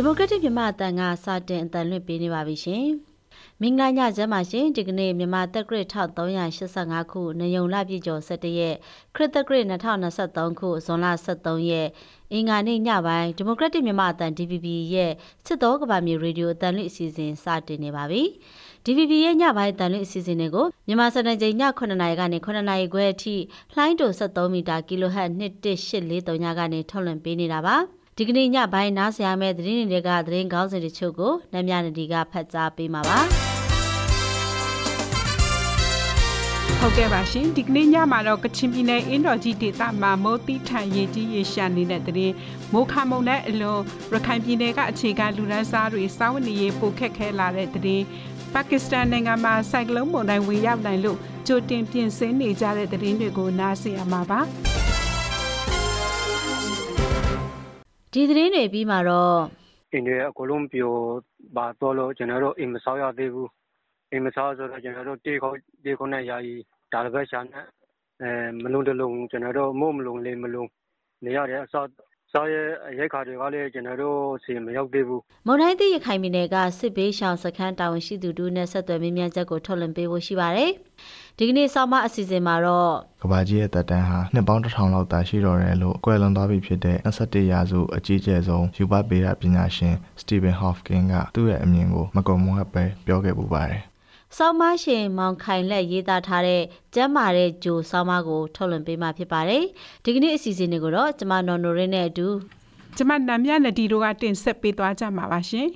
ဒီမိုကရက်တစ်မြန်မာအတန်ကစတင်အတန်လွှင့်ပေးနေပါပြီရှင်မင်္ဂလာညချမ်းပါရှင်ဒီကနေ့မြန်မာတက်ဂရစ်1385ခုနယုံလပြည့်ကျော်17ရက်ခရစ်တက်ဂရစ်2023ခုဇွန်လ23ရက်အင်္ဂါနေ့ညပိုင်းဒီမိုကရက်တစ်မြန်မာအတန် DVB ရဲ့စစ်တော်ကဘာမြေရေဒီယိုအတန်လွှင့်အစီအစဉ်စတင်နေပါပြီ DVB ရဲ့ညပိုင်းတန်လွင့်အစီအစဉ်တွေကိုမြန်မာစံတော်ချိန်ည9:00နာရီကနေ9:00နာရီခွဲအထိလှိုင်းတို73မီတာ kHz 11843ညကနေထုတ်လွှင့်ပေးနေတာပါ။ ဒီကနေ့ညပိုင်းနားဆင်ရမယ့်သတင်းတွေကသတင်းကောင်းစင်တချို့ကိုနမြနဒီကဖတ်ကြားပေးမှာပါဟုတ်ကဲ့ပါရှင်ဒီကနေ့ညမှာတော့ကချင်ပြည်နယ်အင်းတော်ကြီးဒေသမှာမိုးတိထန်ရေကြီးရေရှာနေတဲ့တဲ့မိုးခမုံနဲ့အလွန်ရခိုင်ပြည်နယ်ကအခြေခံလူရန်စားတွေစောင်းဝင်ရေးပိုခက်ခဲလာတဲ့တဲ့ပါကစ္စတန်နိုင်ငံမှာဆိုင်ကလုန်းမုန်တိုင်းဝင်ရောက်နိုင်လို့ကြိုတင်ပြင်ဆင်နေကြတဲ့တဲ့တွေကိုနားဆင်ရမှာပါ ဒီသတင်းတွေပြီးမှာတော့အင်းတွေအကုန်လုံးပြိုပါတော့လို့ကျွန်တော်တို့အိမ်မဆောက်ရသေးဘူးအိမ်မဆောက်ဆိုတော့ကျွန်တော်တို့တေခေါတေခေါနဲ့ယာယီဒါလည်းပဲရှာနေအဲမလုံးတလုံးကျွန်တော်တို့မို့မလုံးလေးမလုံးနေရတယ်အစောစားရဲရိုက်ခါတွေကလည်းကျွန်တော်တို့စီမရောက်သေးဘူးမုံတိုင်းတိရခိုင်ပြည်နယ်ကစစ်ဘေးရှောင်စခန်းတာဝန်ရှိသူတို့နဲ့ဆက်သွယ်မြင်းမြန်းချက်ကိုထုတ်လွှင့်ပေးဖို့ရှိပါတယ် ဒီကနေ့ဆောင်းမအစီအစဉ်မှာတော့ကဘာကြီးရဲ့တက်တန်းဟာနှစ်ပေါင်းတစ်ထောင်လောက်သာရှိတော်တယ်လို့ကွယ်လွန်သွားပြီဖြစ်တဲ့21ရာစုအကြီးကျယ်ဆုံးယူပပေရပညာရှင်စတီဗင်ဟော့ဖ်ကင်ကသူ့ရဲ့အမြင်ကိုမကုံမွတ်ပဲပြောခဲ့ပူပါတယ်ဆောင်းမရှင်မောင်ခိုင်လက်ရေးသားထားတဲ့ကျမ်းမာတဲ့ဂျိုဆောင်းမကိုထုတ်လွှင့်ပေးမှာဖြစ်ပါတယ်ဒီကနေ့အစီအစဉ်တွေကိုတော့ကျမနော်နိုရင်းနဲ့အတူကျမနမ်မြနဒီတို့ကတင်ဆက်ပေးသွားကြမှာပါရှင်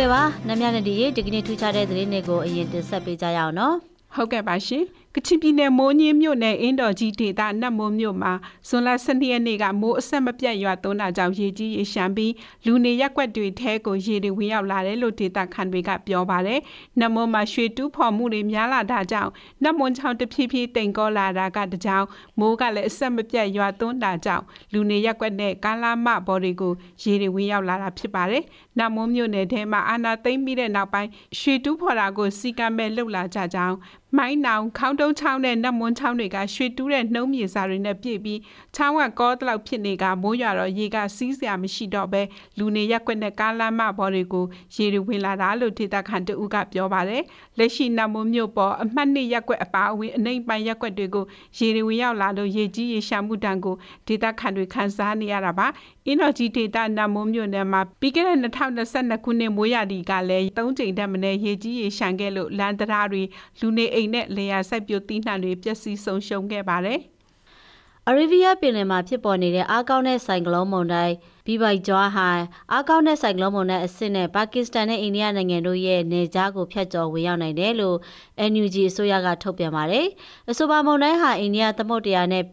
ကဲ့ပါနမ်မြနဒီရေဒီကနေ့ထူးခြားတဲ့သတင်းတွေကိုအရင်တင်ဆက်ပေးကြရအောင်နော်ဟုတ်ကဲ့ပါရှင် ကချင်ပြည်နယ်မိုးညင်းမြို့နယ်အင်းတော်ကြီးဒေသနတ်မိုးမြို့မှာဇွန်လ12ရက်နေ့ကမိုးအဆက်မပြတ်ရွာသွန်းတာကြောင့်ရေကြီးရေရှမ်းပြီးလူနေရက်ွက်တွေထဲကိုရေတွေဝင်ရောက်လာတယ်လို့ဒေသခံတွေကပြောပါတယ်။နတ်မိုးမှာရွှေတူးဖော်မှုတွေများလာတာကြောင့်နတ်မွန်ချောင်းတဖြည်းဖြည်းတိမ်ကောလာတာကတကြောင်မိုးကလည်းအဆက်မပြတ်ရွာသွန်းတာကြောင့်လူနေရက်ွက်နဲ့ကားလာမဘော်တွေကိုရေတွေဝင်ရောက်လာတာဖြစ်ပါတယ်။နတ်မိုးမြို့နယ်ထဲမှာအာနာသိမ့်ပြီးတဲ့နောက်ပိုင်းရွှေတူးဖော်တာကိုစီကံမဲ့လှုပ်လာကြကြောင်းမိုင်းနောင်ခေါင်းတုံးချောင်းနဲ့နတ်မွန်းချောင်းတွေကရွှေတူးတဲ့နှုံးမြေစာတွေနဲ့ပြည့်ပြီးချောင်းကကောတလောက်ဖြစ်နေကမိုးရွာတော့ရေကစီးစရာမရှိတော့ပဲလူနေရက်ွက်နဲ့ကားလမ်းမဘော်တွေကိုရေတွေဝင်လာတာလို့ဒေသခံတဦးကပြောပါတယ်လက်ရှိနတ်မွန်းမြို့ပေါ်အမှတ်နှစ်ရက်ွက်အပါအဝင်အနှိမ်ပိုင်းရက်ွက်တွေကိုရေတွေဝင်ရောက်လာလို့ရေကြီးရေရှာမှုတန်ကိုဒေသခံတွေခံစားနေရတာပါအင်းတော်ကြီးဒေတာနမုံမြို့နယ်မှာပြီးခဲ့တဲ့2022ခုနှစ်မိုးရာသီကလည်း၃ချိန်တက်မနဲ့ရေကြီးရေရှမ်းခဲ့လို့လန်တရာတွေလူနေအိမ်နဲ့လေယာစိုက်ပျိုးသီးနှံတွေပျက်စီးဆုံးရှုံးခဲ့ပါတယ်။အရီဗီးယားပင်လယ်မှာဖြစ်ပေါ်နေတဲ့အားကောင်းတဲ့ဆိုင်ကလုန်းမုန်တိုင်းဘီဘိုက်ဂျွာဟိုင်အားကောင်းတဲ့ဆိုင်ကလုန်းမုန်တိုင်းအဆင့်နဲ့ပါကစ္စတန်နဲ့အိန္ဒိယနိုင်ငံတို့ရဲ့နေကြားကိုဖျက်ကျော်ဝင်ရောက်နိုင်တယ်လို့ NUG အစိုးရကထုတ်ပြန်ပါတယ်။အဆိုပါမုန်တိုင်းဟာအိန္ဒိယသမုဒ္ဒရာနဲ့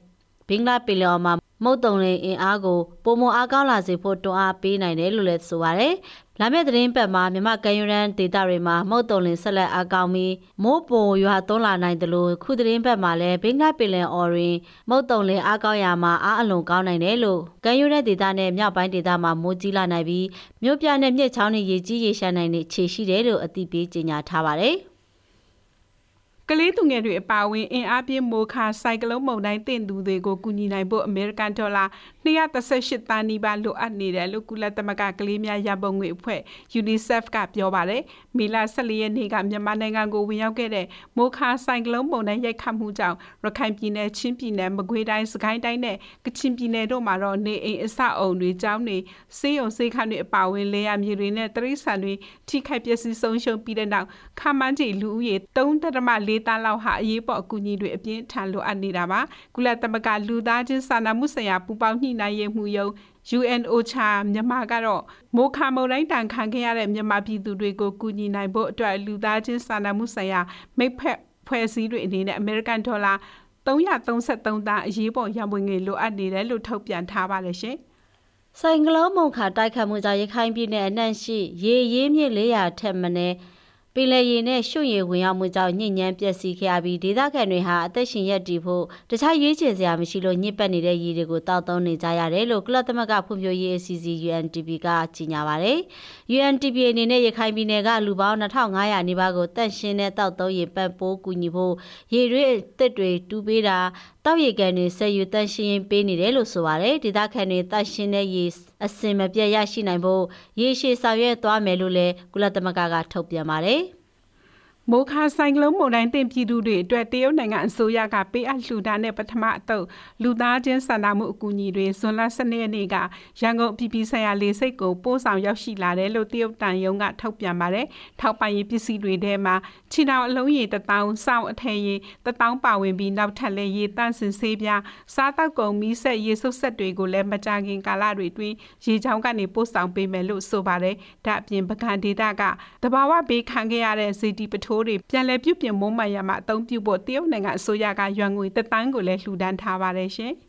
ဘင်္ဂလားပင်လယ်မှာမုတ်တုံလင်အင်အားကိုပုံမအားကောင်းလာစေဖို့တွန်းအားပေးနိုင်တယ်လို့လည်းဆိုပါတယ်။လာမယ့်သတင်းပတ်မှာမြမကယူရန်ဒေတာတွေမှာမုတ်တုံလင်ဆက်လက်အားကောင်းပြီးမိုးပုံရွာသွန်းလာနိုင်တယ်လို့ခုသတင်းပတ်မှာလည်းဘင်္ဂလားပင်လယ်အော်ရင်မုတ်တုံလင်အားကောင်းရာမှာအားအလွန်ကောင်းနိုင်တယ်လို့ကယူရန်ဒေတာနဲ့မြောက်ပိုင်းဒေတာမှာမိုးကြီးလာနိုင်ပြီးမြို့ပြနဲ့မြစ်ချောင်းတွေရေကြီးရေရှာနိုင်တဲ့ခြေရှိတယ်လို့အသိပေးကြေညာထားပါတယ်။ ကလေးသူငယ်တွေအပါအဝင်အင်အားပြင်းမိုခါဆိုင်ကလုန်းမုန်တိုင်းတင့်သူတွေကိုကူညီနိုင်ဖို့အမေရိကန်ဒေါ်လာ 238သန်းနီးပါးလိုအပ်နေတယ်လို့ကုလသမဂ္ဂကလေးများရပုံငွေအဖွဲ့ UNICEF ကပြောပါတယ်။မေလ14ရက်နေ့ကမြန်မာနိုင်ငံကိုဝင်ရောက်ခဲ့တဲ့မိုခါဆိုင်ကလုန်းမုန်တိုင်းရိုက်ခတ်မှုကြောင့်ရခိုင်ပြည်နယ်ချင်းပြည်နယ်မကွေးတိုင်းစကိုင်းတိုင်းနဲ့ကချင်ပြည်နယ်တို့မှာတော့နေအိမ်အဆောက်အုံတွေကျောင်းတွေစေးရုံစေးခန်းတွေအပါအဝင်လေယာမြေတွေနဲ့တရိษံတွေထိခိုက်ပျက်စီးဆုံးရှုံးပြီးတဲ့နောက်ခမန်းကြီးလူဦးရေ3.4တန်းလောက်ဟာအရေးပေါ်အကူအညီတွေအပြင်းထန်လိုအပ်နေတာပါကုလသမဂ္ဂလူသားချင်းစာနာမှုဆိုင်ရာပူးပေါင်းညှိနှိုင်းရေးမှုယုံ UNOCHA မြန်မာကတော့မိုခါမုံတိုင်းတန်ခံခဲ့ရတဲ့မြန်မာပြည်သူတွေကိုကူညီနိုင်ဖို့အတွက်လူသားချင်းစာနာမှုဆိုင်ရာမိဖက်ဖွဲ့စည်းတွေအနေနဲ့ American Dollar 333သန်းအရေးပေါ်ရန်ပုံငွေလိုအပ်နေတယ်လို့ထုတ်ပြန်ထားပါတယ်ရှင်။ဆိုင်ကလောမုံခါတိုက်ခတ်မှုကြောင့်ရခိုင်ပြည်နယ်အနှံ့ရှိရေရေးမြစ်400ထက်မနည်း ပင်လယ်ရေနဲ့ရွှွရေဝင်ရောက်မှုကြောင့်ညစ်ညမ်းပျက်စီးခဲ့ရပြီးဒေသခံတွေဟာအသက်ရှင်ရပ်တည်ဖို့တခြားရွေးချယ်စရာမရှိလို့ညစ်ပတ်နေတဲ့ရေတွေကိုတောက်သုံးနေကြရတယ်လို့ကုလသမဂ္ဂဖွံ့ဖြိုးရေးအစီအစဉ် UNDP ကကြေညာပါတယ်။ UNDP အနေနဲ့ရခိုင်ပြည်နယ်ကလူပေါင်း2500နီးပါးကိုတန့်ရှင်းတဲ့တောက်သုံးရေပံ့ပိုးကူညီဖို့ရေရွေးအသစ်တွေတူးပေးတာ တောက်ရည်ကန်တွေဆက်ယူတန့်ရှင်းရင်ပေးနေတယ်လို့ဆိုပါတယ်ဒေသခံတွေတန့်ရှင်းတဲ့ရေအစင်မပြတ်ရရှိနိုင်ဖို့ရေရှည်ဆောင်ရွက်သွားမယ်လို့လည်းကုလသမဂ္ဂကထုတ်ပြန်ပါတယ် မိုခါဆိုင်ကလုန်းမုန်တိုင်းတင်ပြည်သူတွေအတွက်တရုတ်နိုင်ငံအစိုးရကပေးအပ်လှူဒါန်းတဲ့ပထမအတုပ်လူသားချင်းစာနာမှုအကူအညီတွေဇွန်လ12ရက်နေ့ကရန်ကုန်ပြည်ပြည်ဆိုင်ရာလေဆိပ်ကိုပို့ဆောင်ရောက်ရှိလာတယ်လို့တရုတ်တန်ယုံကထုတ်ပြန်ပါတယ်။ထောက်ပံ့ရေးပစ္စည်းတွေထဲမှာခြေထောက်အလုံးရည်တထောင်စောင့်အထည်ရည်တထောင်ပါဝင်ပြီးနောက်ထပ်လည်းရေတန့်စင်ဆေးပြားစားတောက်ကုန်မီးဆက်ရေဆုပ်ဆက်တွေကိုလည်းမကြခင်ကာလတွေတွင်ရေချောင်းကနေပို့ဆောင်ပေးမယ်လို့ဆိုပါတယ်။ဒါအပြင်ပကံဒေတာကတဘာဝဘေးခံခဲ့ရတဲ့စီတီပထိုးတွေပြန်လည်ပြုပြင်မုံမှန်ရမှာအသုံးပြုဖို့တရုတ်နိုင်ငံအစိုးရကရွမ်ငွေတသန်းကိုလည်းလှူဒန်းထားပါတယ်ရှင်။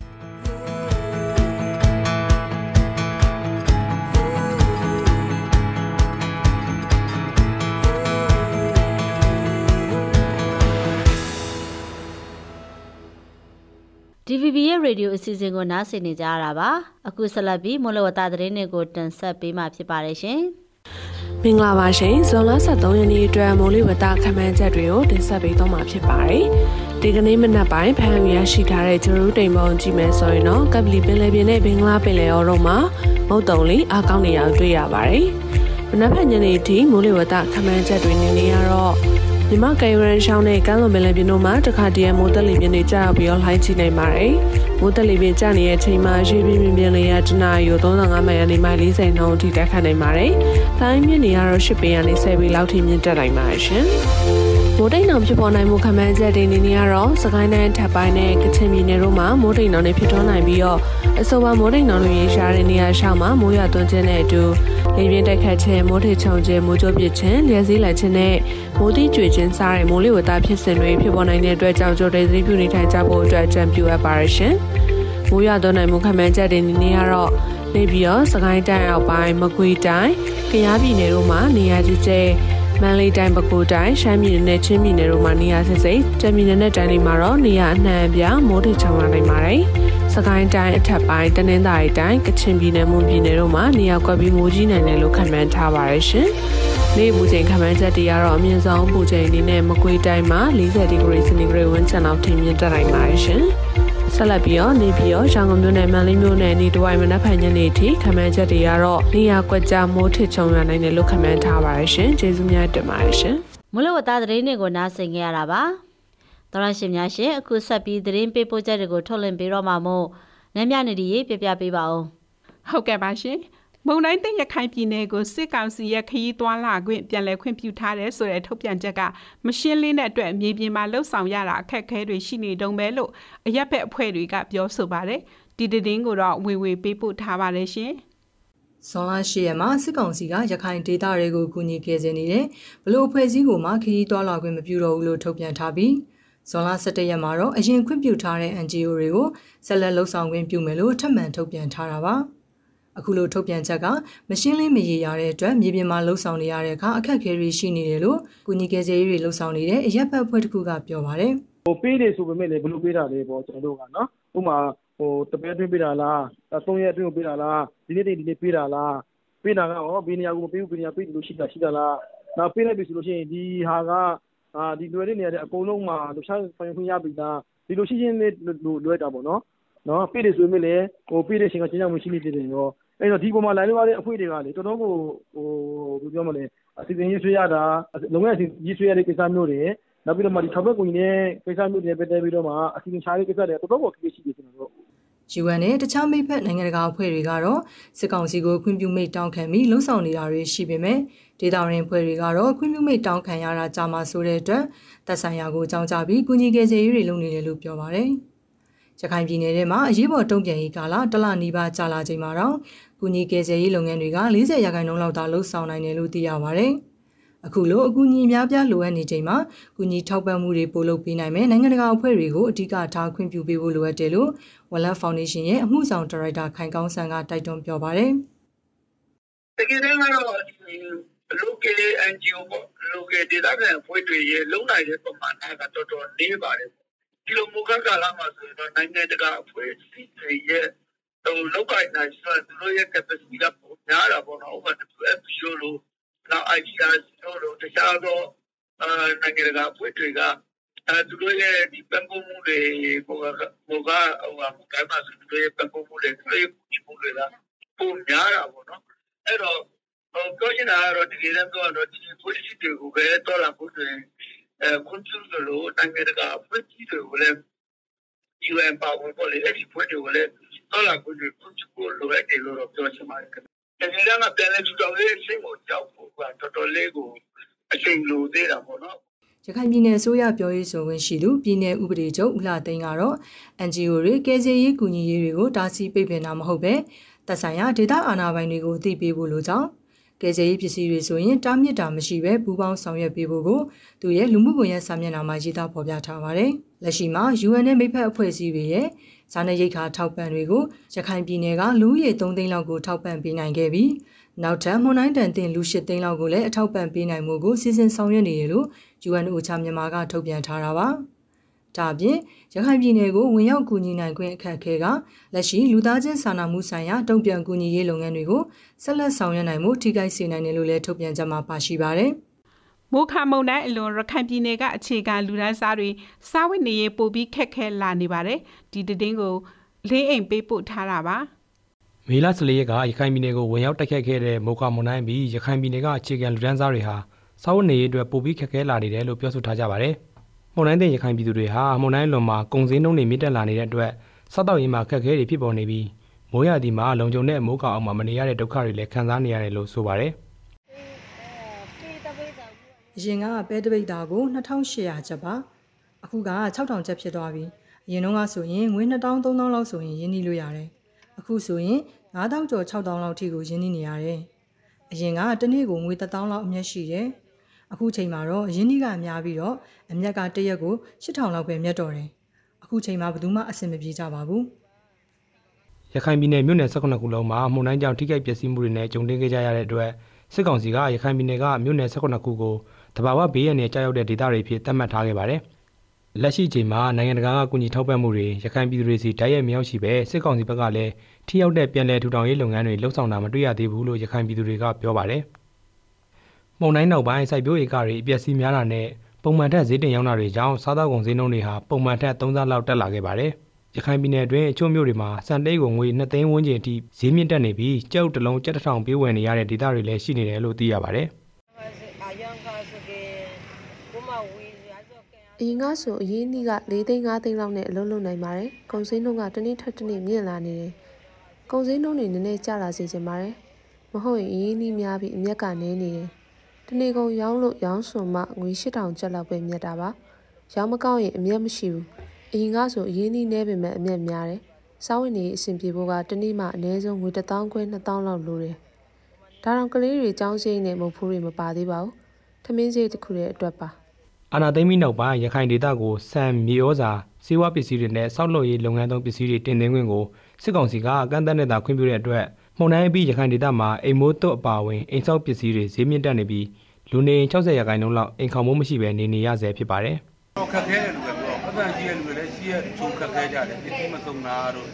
DVB ရဲ့ radio အစီအစဉ်ကိုနားဆင်နေကြရတာပါအခုဆက်လက်ပြီးမလဝတသတင်းတွေကိုတင်ဆက်ပေးမှာဖြစ်ပါတယ်ရှင်။ မင်္ဂလာပါရှင်ဇွန်လ23ရက်နေ့အတွက်မိုးလေဝသခန့်မှန်းချက်တွေကိုတင်ဆက်ပေးသွားမှာဖြစ်ပါတယ်ဒီကနေ့မနက်ပိုင်းဖန်ရရှိထားတဲ့ဂျေရုတိမ်မုံကြည့်မယ်ဆိုရင်တော့ကပလီပင်လယ်ပြင်နဲ့ဘင်္ဂလားပင်လယ်အော်တို့မှာမုတ်တုံလေးအကောင်းနေအောင်တွေ့ရပါတယ်မနက်ဖြန်ညနေထိမိုးလေဝသခန့်မှန်းချက်တွေနေနေရတော့ မြမကယ်ရန်ရှောင်းနဲ့ကမ်းလွန်ပင်လယ်ပြင်တို့မှာတခါတည်းမိုးတက်လေပြင်းတွေကြာပြီးတော့လှိုင်းချိနိုင်ပါတယ်။မိုးတက်လေပြင်းကြာနေတဲ့အချိန်မှာရေပြင်းပြင်းပြင်းလေးရတနာရီ35မိုင်ကနေမိုင်40နှုန်းအထိတက်ခတ်နိုင်ပါတယ်။လှိုင်းမြင့်နေရတော့10ပင်ကနေ10ပင်လောက်ထိမြင့်တက်နိုင်ပါတယ်ရှင်။ မိုးတိမ်တောင်ဖြစ်ပေါ်နိုင်မှုခန့်မှန်းချက်တွေနေနေရတော့စကိုင်းတိုင်းထပ်ပိုင်းနဲ့ကချင်ပြည်နယ်တို့မှာမိုးတိမ်တောင်တွေဖြစ်ထွန်းနိုင်ပြီးတော့အဆိုပါမိုးတိမ်တောင်တွေရေရှားတဲ့နေရာရှောက်မှာမိုးရွာသွန်းခြင်းနဲ့အတူလေပြင်းတိုက်ခတ်ခြင်းမိုးထိချုံခြင်းမိုးကြိုးပစ်ခြင်းလျှက်စည်းလက်ခြင်းနဲ့မိုးတိကျွေခြင်းစားတဲ့မိုးလေဝသဖြစ်စဉ်တွေဖြစ်ပေါ်နိုင်တဲ့အတွက်ကြောင့်ကြိုးတွေသတိပြုနေထိုင်ကြဖို့အတွက်အကြံပြုအပ်ပါရရှင်။မိုးရွာသွန်းနိုင်မှုခန့်မှန်းချက်တွေနေနေရတော့နေပြီးတော့စကိုင်းတိုင်းအောက်ပိုင်းမကွေးတိုင်းကယားပြည်နယ်တို့မှာနေရာကြီးကျဲ မန္တလေးတိုင်းပဲခူးတိုင်းရှမ်းပြည်နယ်နဲ့ချင်းပြည်နယ်တို့မှာနေရာစစ်စိတ်တပြည်နယ်နဲ့တိုင်းတွေမှာတော့နေရာအနှံ့အပြားမိုးထချောင်းလာနိုင်ပါတယ်။စကိုင်းတိုင်းအထက်ပိုင်းတနင်္သာရီတိုင်းကချင်ပြည်နယ်မွန်ပြည်နယ်တို့မှာနေရာကွက်ပြီးမိုးကြီးနိုင်တယ်လို့ခန့်မှန်းထားပါတယ်ရှင်။နေ့ပူချိန်ခန့်မှန်းချက်တွေကတော့အမြင့်ဆုံးပူချိန်အနေနဲ့မကွေးတိုင်းမှာ40ဒီဂရီစင်တီဂရိတ်ဝန်းကျင်လောက်ထိမြင့်တက်နိုင်ပါတယ်ရှင်။ ဆက်လက်ပြီးတော့နေပြီးတော့ရန်ကုန်မြို့နယ်မန္တလေးမြို့နယ်နေတဝိုင်မနက်ဖြန်ညနေထိခမန်းချက်တွေကတော့နေရာကွက်ကြားမိုးထစ်ချုံရနိုင်တယ်လို့ခမန်းထားပါရရှင်ကျေးဇူးများတင်ပါတယ်ရှင်မလို့ဝသားသတင်းတွေကိုနားဆင်ကြရတာပါတော်ရရှင်များရှင်အခုဆက်ပြီးသတင်းပေးပို့ချက်တွေကိုထုတ်လွှင့်ပေးတော့မှာမို့နမ်းမြနေဒီရေးပြပြပေးပါအောင်ဟုတ်ကဲ့ပါရှင် မုံတိုင်းတင်ရခိုင်ပြည်နယ်ကိုစစ်ကောင်စီရဲ့ခရီးသွားလာခွင့်ပြန်လည်ခွင့်ပြုထားတယ်ဆိုတဲ့ထုတ်ပြန်ချက်ကမရှင်းလင်းတဲ့အတွက်မြေပြင်မှာလှုပ်ဆောင်ရတာအခက်အခဲတွေရှိနေတုံးပဲလို့အရက်ဖက်အဖွဲ့တွေကပြောဆိုပါတယ်ဒီတည်င်းကိုတော့ဝေဝေပေးပို့ထားပါတယ်ရှင်ဇွန်လ10ရက်မှာစစ်ကောင်စီကရခိုင်ဒေသတွေကိုကူညီကယ်ဆယ်နေတဲ့ဘလို့အဖွဲ့အစည်းကိုမှခရီးသွားလာခွင့်မပြုတော့ဘူးလို့ထုတ်ပြန်ထားပြီးဇွန်လ17ရက်မှာတော့အရင်ခွင့်ပြုထားတဲ့ NGO တွေကိုဆက်လက်လှုပ်ဆောင်ခွင့်ပြုမယ်လို့ထပ်မံထုတ်ပြန်ထားတာပါ။ အခုလိုထုတ်ပြန်ချက်ကမရှင်းလင်းမရေရတဲ့အတွက်မြေပြင်မှာလှုပ်ဆောင်နေရတဲ့အခါအခက်အခဲတွေရှိနေတယ်လို့ကုညီကယ်ဆယ်ရေးတွေလှုပ်ဆောင်နေတဲ့အရက်ဘတ်ဖွဲ့တစ်ခုကပြောပါတယ်။ဟိုပေးတယ်ဆိုပေမဲ့လည်းဘယ်လိုပေးတာလဲပေါ့ကျွန်တော်တို့ကနော်။ဥပမာဟိုတပည့်တွင်းပေးတာလား၊သုံးရက်အတွင်းပေးတာလား၊ဒီနေ့တည်းဒီနေ့ပေးတာလား။ပေးတာကရောဘယ်နေရာကိုမပေးဘူးဘယ်နေရာပေးလို့ရှိတာရှိတာလား။နောက်ပေးလိုက်ပြီဆိုလို့ရှိရင်ဒီဟာကအာဒီလွယ်တဲ့နေရာတဲ့အကုန်လုံးမှာလှချဆိုင်ခွင့်ရပြီလားဒီလိုရှိချင်းလေးလွယ်တာပေါ့နော်။နော်ပေးတယ်ဆိုပေမဲ့လည်းဟိုပေးတဲ့ချိန်ကချင်းချောင်းမရှိနေသေးတယ်ရော အဲ့တော့ဒီပေါ်မှာလိုက်လို့ရတဲ့အဖွဲ့တွေကလေတော်တော်ကိုဟိုဘယ်ပြောမလဲအစီအစဉ်ရေးဆွေးရတာလုံငန်းအစီရေးဆွေးရတဲ့ကိစ္စမျိုးတွေနောက်ပြီးတော့မှဒီထောက်ပံ့ကူညီတဲ့ကိစ္စမျိုးတွေပဲတက်ပြီးတော့မှအစီအစဉ်ချားတဲ့ကိစ္စတွေတော်တော်ကိုခက်ခဲရှိတယ်ကျွန်တော်တို့ UN နဲ့တခြားမိဖက်နိုင်ငံတကာအဖွဲ့တွေကတော့စစ်ကောင်စီကိုခွင့်ပြုမိတ်တောင်းခံပြီးလှုံ့ဆော်နေတာတွေရှိပေမဲ့ဒေတာရင်အဖွဲ့တွေကတော့ခွင့်ပြုမိတ်တောင်းခံရတာကြာမှဆိုတဲ့အတွက်သက်ဆိုင်ရာကိုအကြောင်းကြားပြီးကုညီကယ်ဆယ်ရေးတွေလုပ်နေတယ်လို့ပြောပါတယ်။ ရခိုင်ပြည်နယ်ထဲမှာအရေးပေါ်တုံ့ပြန်ရေးကာလတလနီးပါးကြာလာချိန်မှာတော့ကုညီကယ်ဆယ်ရေးလုပ်ငန်းတွေက40ရာခိုင်နှုန်းလောက်သာလှုပ်ဆောင်နိုင်တယ်လို့သိရပါဗျ။အခုလိုအကူအညီများပြားလိုအပ်နေချိန်မှာကုညီထောက်ပံ့မှုတွေပို့လုပ်ပေးနိုင်မယ်နိုင်ငံတကာအဖွဲ့တွေကိုအဓိကထားခွင့်ပြုပေးဖို့လိုအပ်တယ်လို့ Wallet Foundation ရဲ့အမှုဆောင်ဒါရိုက်တာခိုင်ကောင်းဆန်းကတိုက်တွန်းပြောပါတယ်။တကယ်တမ်းကတော့ local NGO ပေါ့ local ဒေသခံအဖွဲ့တွေရဲ့လုံနိုင်တဲ့ပမာဏကတော်တော်နေပါတယ် ဒီလိုမူခတ်ကာလမှာဆိုရင်တော့နိုင်ငံတကာအဖွဲ့အစည်းတွေရဲ့ဟိုလောက်ကိုင်းနိုင်ဆိုတော့သူတို့ရဲ့ capacity ကပုံများတာပေါ့နော်ဥပမာ WFP လို့နောက် IDR တို့လို့တခြားသောအာနိုင်ငံတကာအဖွဲ့တွေကအဲသူတို့ရဲ့ဒီပံ့ပိုးမှုတွေဟိုကဟိုကဟိုကတိုင်းမှာဆိုသူတို့ရဲ့ပံ့ပိုးမှုတွေသူတို့ရဲ့ဒီမှုတွေကပုံများတာပေါ့နော်အဲ့တော့ဟိုပြောချင်တာကတော့တကယ်တမ်းပြောတော့ဒီ policy တွေကိုပဲတော်လာဖို့ဆိုရင် အဲကွန်ပျူတာလို့နိုင်ငံတကာအဖွဲ့အစည်းတွေကိုလည်း UN ပါဝင်ပေါ်လေအဲ့ဒီဖွဲ့တွေကိုလည်းတော်လာဖို့ကိုကွန်ပျူတာလိုအပ်တယ်လို့တော့ပြောချင်ပါတယ်ခင်ဗျတကယ်တမ်းကပြန်လဲထူထောင်ရေးအချိန်ကိုကြောက်ဖို့ကတော်တော်လေးကိုအချိန်လိုသေးတာပေါ့နော်ရခိုင်ပြည်နယ်အစိုးရပြောရေးဆိုခွင့်ရှိသူပြည်နယ်ဥပဒေချုပ်ဦးလာသိန်းကတော့ NGO တွေကယ်ဆယ်ရေးကူညီရေးတွေကိုတားဆီးပိတ်ပင်တာမဟုတ်ပဲသက်ဆိုင်ရာဒေသအာဏာပိုင်တွေကိုသိပေးဖို့လိုကြောင်း ကယ်ဆယ်ရေးပစ္စည်းတွေဆိုရင်တားမြစ်တာမရှိပဲပူးပေါင်းဆောင်ရွက်ပေးဖို့ကိုသူရဲ့လူမှုကွန်ရက်စာမျက်နှာမှာရေးသားဖော်ပြထားပါတယ်။လက်ရှိမှာ UN နဲ့မိဖက်အဖွဲ့အစည်းတွေရဲ့ဇာနရိတ်ခါထောက်ပံ့တွေကိုရခိုင်ပြည်နယ်ကလူဦးရေ3သိန်းလောက်ကိုထောက်ပံ့ပေးနိုင်ခဲ့ပြီးနောက်ထပ်မွန်တိုင်းတန်တင်လူ၈သိန်းလောက်ကိုလည်းအထောက်ပံ့ပေးနိုင်မှုကိုစီစဉ်ဆောင်ရွက်နေတယ်လို့ UNOCHA မြန်မာကထုတ်ပြန်ထားတာပါ။ ဒါအပြင်ရခိုင်ပြည်နယ်ကိုဝင်ရောက်ကူညီနိုင်ခွင့်အခက်အခဲကလက်ရှိလူသားချင်းစာနာမှုဆိုင်ရာတုံ့ပြန်ကူညီရေးလုပ်ငန်းတွေကိုဆက်လက်ဆောင်ရွက်နိုင်မှုထိခိုက်စေနိုင်တယ်လို့လည်းထုတ်ပြန်ကြမှာပါရှိပါတယ်။မိုးခမုန်တိုင်းအလွန်ရခိုင်ပြည်နယ်ကအခြေခံလူဒန်းစားတွေစားဝတ်နေရေးပိုပြီးခက်ခဲလာနေပါတယ်ဒီတည်င်းကိုလေးအိမ်ပေးပို့ထားတာပါမေလ14ရက်ကရခိုင်ပြည်နယ်ကိုဝင်ရောက်တိုက်ခတ်ခဲ့တဲ့မိုးကမွန်တိုင်းပြီးရခိုင်ပြည်နယ်ကအခြေခံလူဒန်းစားတွေဟာစားဝတ်နေရေးအတွက်ပိုပြီးခက်ခဲလာနေတယ်လို့ပြောဆိုထားကြပါတယ်။ မွန်တိုင်းတဲ့ရခိုင်ပြည်သူတွေဟာမွန်တိုင်းလွန်မှာကုန်စည်နှုန်းတွေမြင့်တက်လာနေတဲ့အတွက်စားတောက်ရေးမှာခက်ခဲတွေဖြစ်ပေါ်နေပြီးမိုးရသည်မှာလုံခြုံတဲ့မိုးကောင်အောင်မှာမနေရတဲ့ဒုက္ခတွေလည်းခံစားနေရတယ်လို့ဆိုပါတယ်။အရင်ကပဲတပိတ်တာကို2800ကျပ်ပါအခုက6000ကျပ်ဖြစ်သွားပြီအရင်တုန်းကဆိုရင်ငွေ2000 3000လောက်ဆိုရင်ရင်းနှီးလို့ရတယ်အခုဆိုရင်9000ကျော်6000လောက်ထိကိုရင်းနှီးနေရတယ်အရင်ကတစ်နေ့ကိုငွေ1000လောက်အမျက်ရှိတယ် အခုချိန်မှာတော့ရင်းနှီးကအများပြီးတော့အမျက်ကတစ်ရက်ကို8000လောက်ပဲမြတ်တော့တယ်အခုချိန်မှာဘယ်သူမှအဆင်မပြေကြပါဘူးရခိုင်ပြည်နယ်မြို့နယ်18ခုလုံးမှာမှုန်တိုင်းကြောင့်ထိခိုက်ပျက်စီးမှုတွေနဲ့ကြုံတွေ့ခဲ့ကြရတဲ့အတွက်စစ်ကောင်စီကရခိုင်ပြည်နယ်ကမြို့နယ်18ခုကိုတဘာဝဘေးရန်နဲ့ကြာရောက်တဲ့ဒေသတွေဖြစ်သတ်မှတ်ထားခဲ့ပါတယ်။လက်ရှိချိန်မှာနိုင်ငံတကာကကူညီထောက်ပံ့မှုတွေရခိုင်ပြည်သူတွေစီတိုက်ရိုက်မရောက်ရှိပဲစစ်ကောင်စီဘက်ကလည်းထိရောက်တဲ့ပြည်내ထူထောင်ရေးလုပ်ငန်းတွေလှုပ်ဆောင်တာမတွေ့ရသေးဘူးလို့ရခိုင်ပြည်သူတွေကပြောပါတယ်။ မှုန်တိုင်းနောက်ပိုင်းစိုက်ပျိုးရေးကတွေအပျက်စီးများတာနဲ့ပုံမှန်ထက်ဈေးတင်ရောက်တာတွေကြောင့်စားသောက်ကုန်ဈေးနှုန်းတွေဟာပုံမှန်ထက်3ဆလောက်တက်လာခဲ့ပါတယ်။ရခိုင်ပြည်နယ်အတွင်းအချို့မြို့တွေမှာစံတိတ်ကိုငွေ2သိန်းဝန်းကျင်အထိဈေးမြင့်တက်နေပြီးကြောက်တလုံးကြက်တစ်ထောင်ပေးဝယ်နေရတဲ့ဒေသတွေလည်းရှိနေတယ်လို့သိရပါတယ်။အရင်ကဆိုအရင်နေ့က၄သိန်း၅သိန်းလောက်နဲ့အလုံးလုံးနိုင်ပါတယ်။ကုန်စည်နှုန်းကတစ်နေ့ထက်တစ်နေ့မြင့်လာနေတယ်။ကုန်စည်နှုန်းတွေနည်းနည်းကျလာစေချင်ပါတယ်။မဟုတ်ရင်အရင်နေ့များပြီးအမျက်ကနည်းနေတယ်။ တနေ့ကုန်ရောင်းလို့ရောင်းစွန်မှငွေ8000ကျပ်လောက်ပဲမြတ်တာပါ။ရောင်းမကောင်းရင်အမျက်မရှိဘူး။အရင်ကဆိုအရင်နေ့နဲပေမဲ့အမျက်များတယ်။စားဝင်နေအဆင်ပြေဖို့ကတစ်နေ့မှအနည်းဆုံးငွေ1000ခွဲ2000လောက်လိုတယ်။ဒါတော့ကလေးတွေចောင်းစိမ့်နဲ့မုတ်ဖိုးတွေမပါသေးပါဘူး။ထမင်းစိတ်တစ်ခုရဲ့အတွက်ပါ။အာနာသိမ့်ပြီးနောက်ပိုင်းရခိုင်ဒေသကိုစံမြေဩဇာစေဝါပစ္စည်းတွေနဲ့စောက်လုပ်ရေးလုပ်ငန်းသုံးပစ္စည်းတွေတင်သွင်းခွင့်ကိုစစ်ကောင်စီကကန့်သတ်နေတာခွင့်ပြုတဲ့အတွက် မှုန်တိုင်းပြီးရခိုင်ဒေသမှာအိမ်မိုးသွတ်အပါအဝင်အိမ်ဆောက်ပစ္စည်းတွေဈေးမြင့်တက်နေပြီးလူနေ60ရာခိုင်နှုန်းလောက်အိမ်ခေါင်မိုးမရှိဘဲနေနေရဆဲဖြစ်ပါတယ်တော့ခက်ခဲတယ်လို့ပဲပြောပတ်သက်ရှိရလူတွေလည်းရှိရချိုးခက်ခဲကြတယ်ပြည့်မစုံတာတို့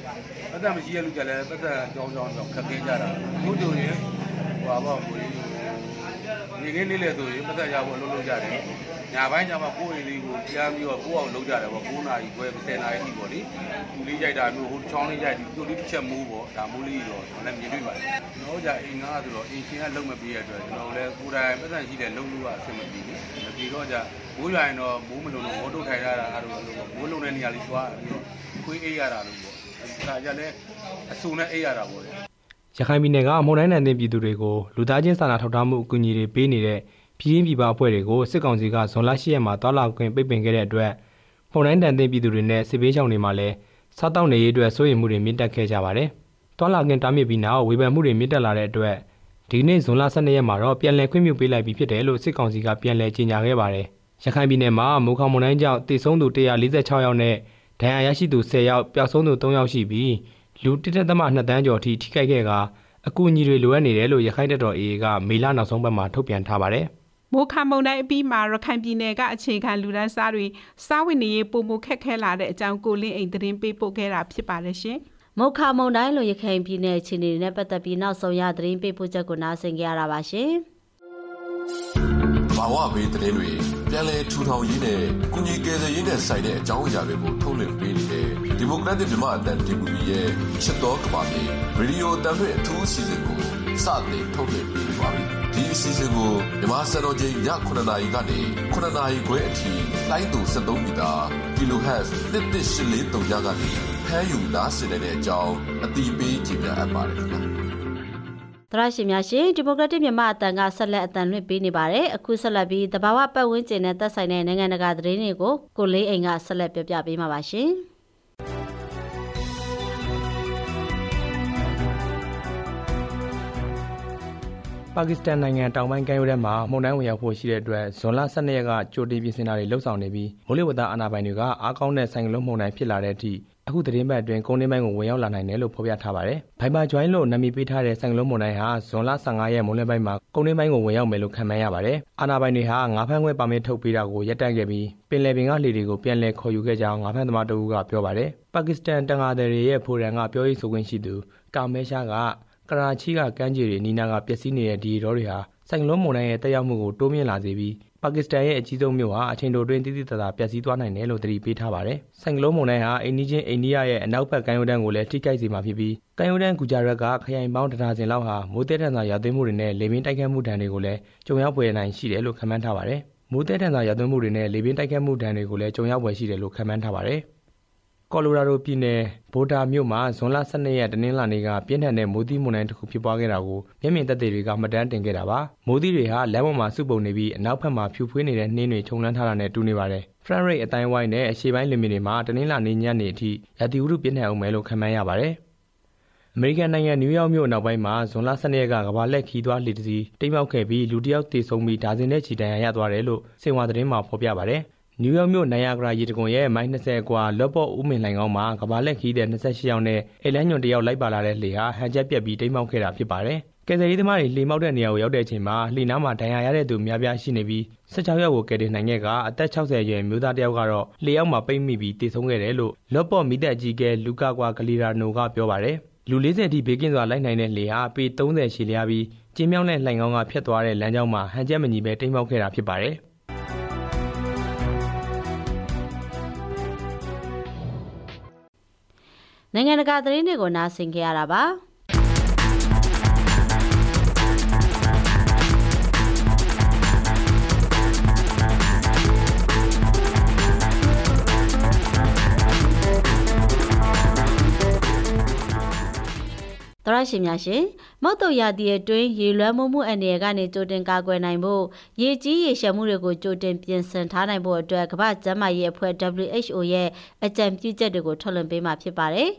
ပတ်သက်မရှိရလူကြလည်းပတ်သက်ကြောင်းကြောင်းကြောင်းခက်ခဲကြတာဘုဒ္ဓရင်ဟွာပေါ့ကိုဒီ နေ့နေ့လေဆိုရင်ပတ်သက်ရဖို့လုပ်လုပ်ကြတယ်ညာပိုင်းကျမှကိုယ်ရည်လေးကိုကြားပြီးတော့ကိုယ့်အောင်လုပ်ကြတယ်ပေါ့9နာရီခွဲ10နာရီထိပေါ့လေသူလေးကြိုက်တာမျိုးဟိုချောင်းလေးကြိုက်ဒီလိုလေးတစ်ချက်မိုးပေါ့ဒါမိုးလေးတော့ကျွန်တော်လည်းမြင်တွေ့ပါတယ်ကျွန်တော်ကြအိမ်ငါဆိုတော့အိမ်ရှင်ကလုံမပေးရတဲ့အတွက်ကျွန်တော်လည်းကိုယ်တိုင်ပတ်သက်ရှိတဲ့လုံလို့ကအဆင်မပြေဘူးမပြေတော့ကြမိုးရွာရင်တော့မိုးမလုံလို့မော်တုတ်ထိုင်ရတာအဲ့လိုလိုမိုးလုံတဲ့နေရာလေးသွားပြီးတော့ခွေးအေးရတာလို့ပေါ့ဒါကြလည်းအဆူနဲ့အေးရတာပေါ့လေ ရခိုင်ပြည်နယ်ကမှုန်တိုင်းနိုင်တဲ့ပြည်သူတွေကိုလူသားချင်းစာနာထောက်ထားမှုအကူအညီတွေပေးနေတဲ့ပြည်ရင်းပြည်ပအဖွဲ့တွေကိုစစ်ကောင်စီကဇွန်လ10ရက်မှာတွာလာခွင့်ပိတ်ပင်ခဲ့တဲ့အတွက်မှုန်တိုင်းတန်တဲ့ပြည်သူတွေနဲ့စစ်ပေးဆောင်တွေမှာလည်းစားတောက်နေရေးအတွက်စိုးရိမ်မှုတွေမြင့်တက်ခဲ့ကြပါတယ်။တွာလာခွင့်တားမြစ်ပြီးနောက်ဝေဖန်မှုတွေမြင့်တက်လာတဲ့အတွက်ဒီနေ့ဇွန်လ12ရက်မှာတော့ပြန်လည်ခွင့်ပြုပေးလိုက်ပြီးဖြစ်တယ်လို့စစ်ကောင်စီကပြန်လည်ကြေညာခဲ့ပါတယ်။ရခိုင်ပြည်နယ်မှာမိုးခေါင်မုန်တိုင်းကြောင့်တည်ဆုံးသူ146ယောက်နဲ့ဒဏ်ရာရရှိသူ10ယောက်ပျောက်ဆုံးသူ3ယောက်ရှိပြီး လူ1.2တန်းကျော်ထိထိခိုက်ခဲ့ကအကူအညီတွေလိုအပ်နေတယ်လို့ရခိုင်တပ်တော် AA ကမေလနောက်ဆုံးပတ်မှာထုတ်ပြန်ထားပါတယ်။မိုးခမုန်တိုင်းအပြီးမှာရခိုင်ပြည်နယ်ကအခြေခံလူဒန်းစားတွေစားဝင်နေရေးပုံမှုခက်ခဲလာတဲ့အကြောင်းကိုလင်းအိမ်သတင်းပေးပို့ခဲ့တာဖြစ်ပါတယ်ရှင်။မုတ်ခမုန်တိုင်းလိုရခိုင်ပြည်နယ်အခြေအနေတွေနဲ့ပတ်သက်ပြီးနောက်ဆုံးရသတင်းပေးပို့ချက်ကိုနားဆင်ကြရတာပါရှင်။ဘာဝဘေးသတင်းတွေပြန်လည်ထူထောင်ရေးနဲ့ကုညီကယ်ဆယ်ရေးနဲ့ဆိုင်တဲ့အကြောင်းအရာတွေကိုထုတ်လွှင့်ပေးနေတဲ့ ဒီမိုကရက်တစ်မြန်မာအသံ DVB ရဲ့ချစ်တော်ကဘာမြေရေဒီယိုအသံလွှင့်အထူးအစီအစဉ်ကိုစတင်ထုတ်လွှင့်ပေးနေပါပြီ။ဒီအစီအစဉ်ကိုမြန်မာစံတော်ချိန်ည9:00နာရီကနေ9:00နာရီခွဲအထိလိုင်းတူ73မီတာ kHz 11843ညကနေဖမ်းယူနားဆင်နေတဲ့အကြောင်းအတိပေးကြေညာအပ်ပါတယ်ခင်ဗျာ။သရရှင်များရှင်ဒီမိုကရက်တစ်မြန်မာအတန်ကဆက်လက်အတန်လွှင့်ပေးနေပါတယ်အခုဆက်လက်ပြီးတဘာဝပတ်ဝန်းကျင်နဲ့သက်ဆိုင်တဲ့နိုင်ငံတကာသတင်းတွေကိုကိုလေးအိမ်ကဆက်လက်ပြောပြပေးမှာပါရှင် ပါကစ္စတန်နိုင်ငံတောင်ပိုင်းကမ်းရိုးတန်းမှာမှုန်တိုင်းဝင်ရောက်ဖို့ရှိတဲ့အတွက်ဇွန်လ12ရက်ကကြိုတင်ပြင်ဆင်တာတွေလှုပ်ဆောင်နေပြီးမိုးလေဝသအာဏာပိုင်တွေကအားကောင်းတဲ့ဆိုင်ကလုန်းမှုန်တိုင်းဖြစ်လာတဲ့အထိအခုသတင်းပတ်အတွင်းကုန်းနှင်းပိုင်းကိုဝင်ရောက်လာနိုင်တယ်လို့ဖော်ပြထားပါတယ်။ Viber Join လို့နာမည်ပေးထားတဲ့ဆိုင်ကလုန်းမုန်တိုင်းဟာဇွန်လ15ရက်မိုးလယ်ပိုင်းမှာကုန်းနှင်းပိုင်းကိုဝင်ရောက်မယ်လို့ခန့်မှန်းရပါတယ်။အာဏာပိုင်တွေဟာငါးဖမ်းခွင့်ပါမစ်ထုတ်ပေးတာကိုရပ်တန့်ခဲ့ပြီးပင်လယ်ပင်ကလှေတွေကိုပြန်လည်ခေါ်ယူခဲ့ကြောင်းငါးဖမ်းသမားတဦးကပြောပါတယ်။ပါကစ္စတန်တန်ဃာသည်တွေရဲ့ဖိုရမ်ကပြောရေးဆိုခွင့်ရှိသူကာမဲရှားက ကရာချီကကမ်းခြေတွေနီးနားကပျက်စီးနေတဲ့ဒီရောတွေဟာဆိုင်ကလုန်းမုန်တိုင်းရဲ့တက်ရောက်မှုကိုတိုးမြင့်လာစေပြီးပါကစ္စတန်ရဲ့အကြီးဆုံးမြို့ဟာအချိန်တိုအတွင်းတည်တည်တသာပျက်စီးသွားနိုင်တယ်လို့သတိပေးထားပါတယ်။ဆိုင်ကလုန်းမုန်တိုင်းဟာအိန္ဒိချင်းအိန္ဒိယရဲ့အနောက်ဘက်ကမ်းရိုးတန်းကိုလည်းထိခိုက်စေမှာဖြစ်ပြီးကမ်းရိုးတန်းကူဂျာရက်ကခရိုင်ပေါင်းတဒါဇင်လောက်ဟာမိုးတဲထန်စွာရွာသွန်းမှုတွေနဲ့လေပြင်းတိုက်ခတ်မှုဒဏ်တွေကိုလည်းကြုံရောက်ပွေနိုင်ရှိတယ်လို့ခန့်မှန်းထားပါတယ်။မိုးတဲထန်စွာရွာသွန်းမှုတွေနဲ့လေပြင်းတိုက်ခတ်မှုဒဏ်တွေကိုလည်းကြုံရောက်ပွေရှိတယ်လို့ခန့်မှန်းထားပါတယ်။ ကော်လိုရာဒိုပြည်နယ် ဘိုတာမြို့မှာ ဇွန်လ12ရက် တနင်္လာနေ့က ပြင်းထန်တဲ့ မိုးသီးမုန်တိုင်းတစ်ခု ဖြစ်ပွားခဲ့တာကို မျက်မြင်သက်သေတွေက မှတ်တမ်းတင်ခဲ့တာပါ မိုးသီးတွေဟာ လမ်းပေါ်မှာ စုပုံနေပြီး အနောက်ဘက်မှာ ဖြူဖွေးနေတဲ့ နှင်းတွေ ခြုံလန်းထားတာနဲ့ တူနေပါတယ်ဖရန်ရိတ်အတိုင်းဝိုင်းနဲ့ အရှေ့ပိုင်းလင်မီတွေမှာ တနင်္လာနေ့ညနေအထိ ရာသီဥတုပြင်းထန်အောင်မယ်လို့ ခန့်မှန်းရပါတယ် အမေရိကန်နိုင်ငံ နယူးယောက်မြို့နောက်ပိုင်းမှာ ဇွန်လ12ရက်က ကမ္ဘာလက်ခီးသွားလှေတစ်စီး တိမ်မောက်ခဲ့ပြီး လူတစ်ယောက်သေဆုံးပြီး ဒါဇင်နဲ့ချီတန်ရာရသွားတယ်လို့စင်ဝါသတင်းမှာ ဖော်ပြပါတယ် နယူးယောက်မြို့နိုင်ယာဂရာရေတံခွန်ရဲ့မိုင်20ကွာလော့ပေါ့ဦးမင်လှိုင်ကောင်းမှာကဘာလက်ခီးတဲ့28ယောက်နဲ့အိလန်းညွန်တယောက်လိုက်ပါလာတဲ့လှေဟာဟန်ချက်ပြက်ပြီးတိမ်းမောက်ခဲ့တာဖြစ်ပါတယ်။ကယ်ဆယ်ရေးသမားတွေလှေမောက်တဲ့နေရာကိုရောက်တဲ့အချိန်မှာလှေနားမှာဒဏ်ရာရတဲ့သူများပြားရှိနေပြီး16ယောက်ကိုကယ်တင်နိုင်ခဲ့ကအသက်60အရွယ်မျိုးသားတယောက်ကတော့လှေအောက်မှာပိတ်မိပြီးတေဆုံးခဲ့တယ်လို့လော့ပေါ့မီတက်ကြီးကဲလူကာကွာဂလီရာနိုကပြောပါတယ်။လူ40အထိဘေးကင်းစွာလိုက်နိုင်တဲ့လှေဟာပေ30ရှည်လျားပြီးကျင်းမြောင်းတဲ့လှိုင်ကောင်းကဖြတ်သွားတဲ့လမ်းကြောင်းမှာဟန်ချက်မညီပဲတိမ်းမောက်ခဲ့တာဖြစ်ပါတယ်။ နိုင်ငံတကာသတင်းတွေကိုနားဆင်ကြရတာပါသရရှိများရှင် မောက်တုတ်ရသည့်အတွင်းရေလွှမ်းမှုမှုအနေရကနေကြိုတင်ကာကွယ်နိုင်ဖို့ရေကြီးရေရှမ်းမှုတွေကိုကြိုတင်ပြင်ဆင်ထားနိုင်ဖို့အတွက်ကမ္ဘာ့ကျန်းမာရေးအဖွဲ့ WHO ရဲ့အကြံပြုချက်တွေကိုထုတ်လွှင့်ပေးမှာဖြစ်ပါတယ်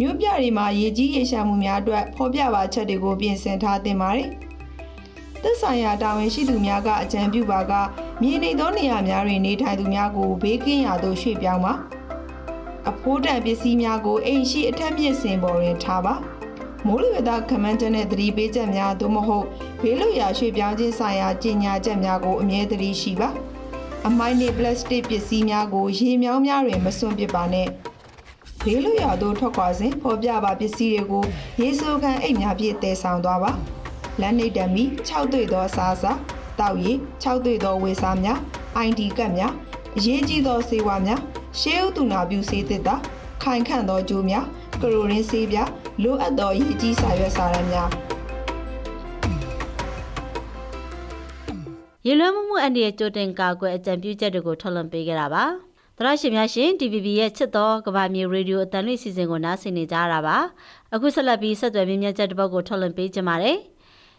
မြို့ပြတွေမှာရေကြီးရေရှမ်းမှုများအတွက်ဖော်ပြပါချက်တွေကိုပြင်ဆင်ထားသင့်ပါတယ်သက်ဆိုင်ရာတာဝန်ရှိသူများကအကြံပြုပါကမြေနေသောနေရာများတွင်နေထိုင်သူများကိုဘေးကင်းရာသို့ရွှေ့ပြောင်းပါ အဖိုးတန်ပစ္စည်းများကိုအိမ်ရှိအထက်မြင့်စင်ပေါ်တွင်ထားပါမိုးလေဝသခမန်းချက်နဲ့သတိပေးချက်များသို့မဟုတ်ဘေးလွတ်ရာရွှေ့ပြောင်းခြင်းဆိုင်ရာကြီးညာချက်များကိုအမြဲတမ်းရှိပါအမိုင်းနေပလတ်စတစ်ပစ္စည်းများကိုရေမြောင်းများတွင်မစွန့်ပစ်ပါနဲ့ဘေးလွတ်ရာသို့ထွက်ခွာစဉ်ဖော်ပြပါပစ္စည်းတွေကိုရေဆိုခံအိတ်များဖြင့်တည်ဆောင်သွားပါလက်နှိပ်တံမီ6တွေ့သောစားစာတောက်ရည်6တွေ့သောဝေစားများ ID ကတ်များအရေးကြီးသောစေဝါများ ရှေးဥတူနာပြုဆေးသစ်တာခိုင်ခန့်သောကြိုးများကရိုရင်းဆေးပြလိုအပ်သောရည်ကြီးစာရွက်စာတမ်းများရေလွှမ်းမှုအန္တရာယ်ကြိုတင်ကာကွယ်အကြံပြုချက်တွေကိုထုတ်လွှင့်ပေးခဲ့တာပါသရရှင်များရှင် DVB ရဲ့ချစ်တော်ကဘာမြေရေဒီယိုအတန်လွှင့်စီစဉ်ကိုနားဆင်နေကြရတာပါအခုဆက်လက်ပြီးဆက်သွယ်မြင်းမြတ်ချက်တစ်ပုဒ်ကိုထုတ်လွှင့်ပေးကြပါမယ်